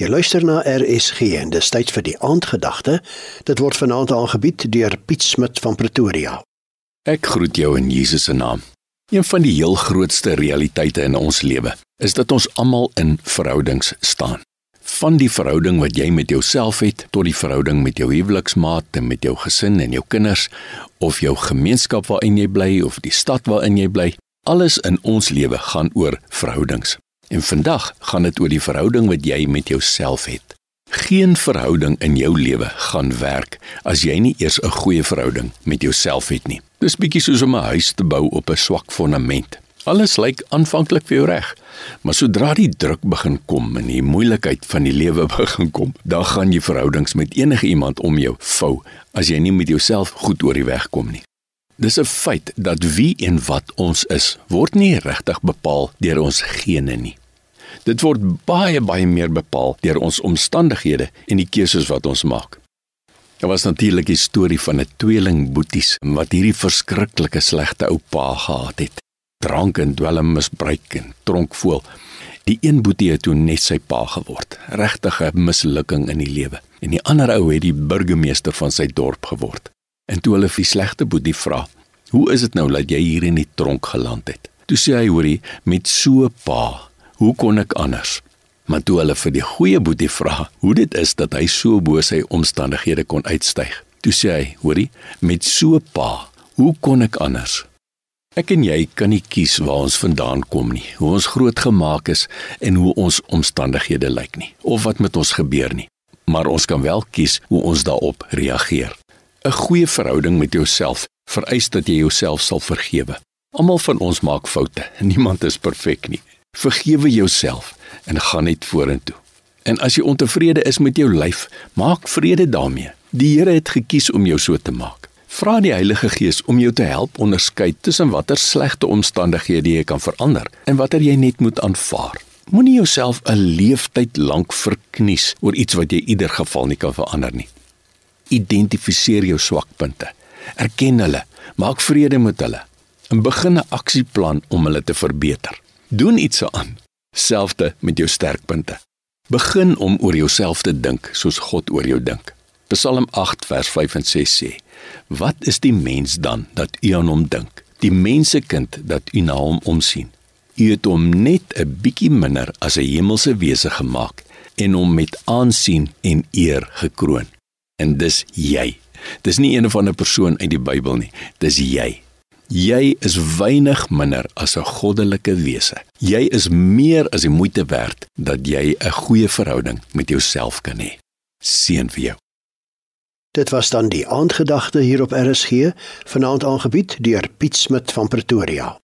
Jy luister na RSG en dis tyd vir die aandgedagte. Dit word vanaand aangebied deur Piet Smit van Pretoria. Ek groet jou in Jesus se naam. Een van die heel grootste realiteite in ons lewe is dat ons almal in verhoudings staan. Van die verhouding wat jy met jouself het tot die verhouding met jou huweliksmaat en met jou gesin en jou kinders of jou gemeenskap waarin jy bly of die stad waarin jy bly, alles in ons lewe gaan oor verhoudings. En vandag gaan dit oor die verhouding wat jy met jouself het. Geen verhouding in jou lewe gaan werk as jy nie eers 'n goeie verhouding met jouself het nie. Dis bietjie soos om 'n huis te bou op 'n swak fondament. Alles lyk aanvanklik vir jou reg, maar sodra die druk begin kom en die moeilikheid van die lewe begin kom, dan gaan jy verhoudings met enige iemand om jou vou as jy nie met jouself goed oor die weg kom nie. Dis 'n feit dat wie en wat ons is, word nie regtig bepaal deur ons gene nie. Dit word baie baie meer bepaal deur ons omstandighede en die keuses wat ons maak. Daar was natuurlik 'n storie van 'n tweeling boeties wat hierdie verskriklike slegte ou pa gehad het. Drank en dwelm misbruik en tronkvoel. Die een boetie het toe net sy pa geword. Regtig 'n mislukking in die lewe. En die ander ou het die burgemeester van sy dorp geword. En toe hulle die slegte boetie vra, "Hoe is dit nou dat jy hier in die tronk geland het?" Toe sê hy, "Hoorie, met so 'n pa Hoe kon ek anders? Maar toe hulle vir die goeie boetie vra hoe dit is dat hy so bo sy omstandighede kon uitstyg, toe sê hy: "Hoorie, met so 'n pa, hoe kon ek anders?" Ek en jy kan nie kies waar ons vandaan kom nie, hoe ons grootgemaak is en hoe ons omstandighede lyk nie, of wat met ons gebeur nie. Maar ons kan wel kies hoe ons daarop reageer. 'n Goeie verhouding met jouself vereis dat jy jouself sal vergewe. Almal van ons maak foute. Niemand is perfek nie. Vergewe jouself en gaan net vorentoe. En as jy ontevrede is met jou lyf, maak vrede daarmee. Die Here het gekies om jou so te maak. Vra die Heilige Gees om jou te help onderskei tussen watter slegte omstandighede jy kan verander en watter jy net moet aanvaar. Moenie jouself 'n leeftyd lank verknies oor iets wat jy in ieder geval nie kan verander nie. Identifiseer jou swakpunte. Erken hulle, maak vrede met hulle en begin 'n aksieplan om hulle te verbeter. Doen iets aan. Selfde met jou sterkpunte. Begin om oor jouself te dink soos God oor jou dink. Psalm 8 vers 5 en 6 sê: Wat is die mens dan dat u aan hom dink? Die mensekind dat u na hom omsien. U het hom net 'n bietjie minder as 'n hemelse wese gemaak en hom met aansien en eer gekroon. En dis jy. Dis nie een of ander persoon uit die Bybel nie. Dis jy. Jy is weinig minder as 'n goddelike wese. Jy is meer as die moeite werd dat jy 'n goeie verhouding met jouself kan hê. Seën vir jou. Dit was dan die aandgedagte hier op RSG, vanaand aangebied deur Piet Smit van Pretoria.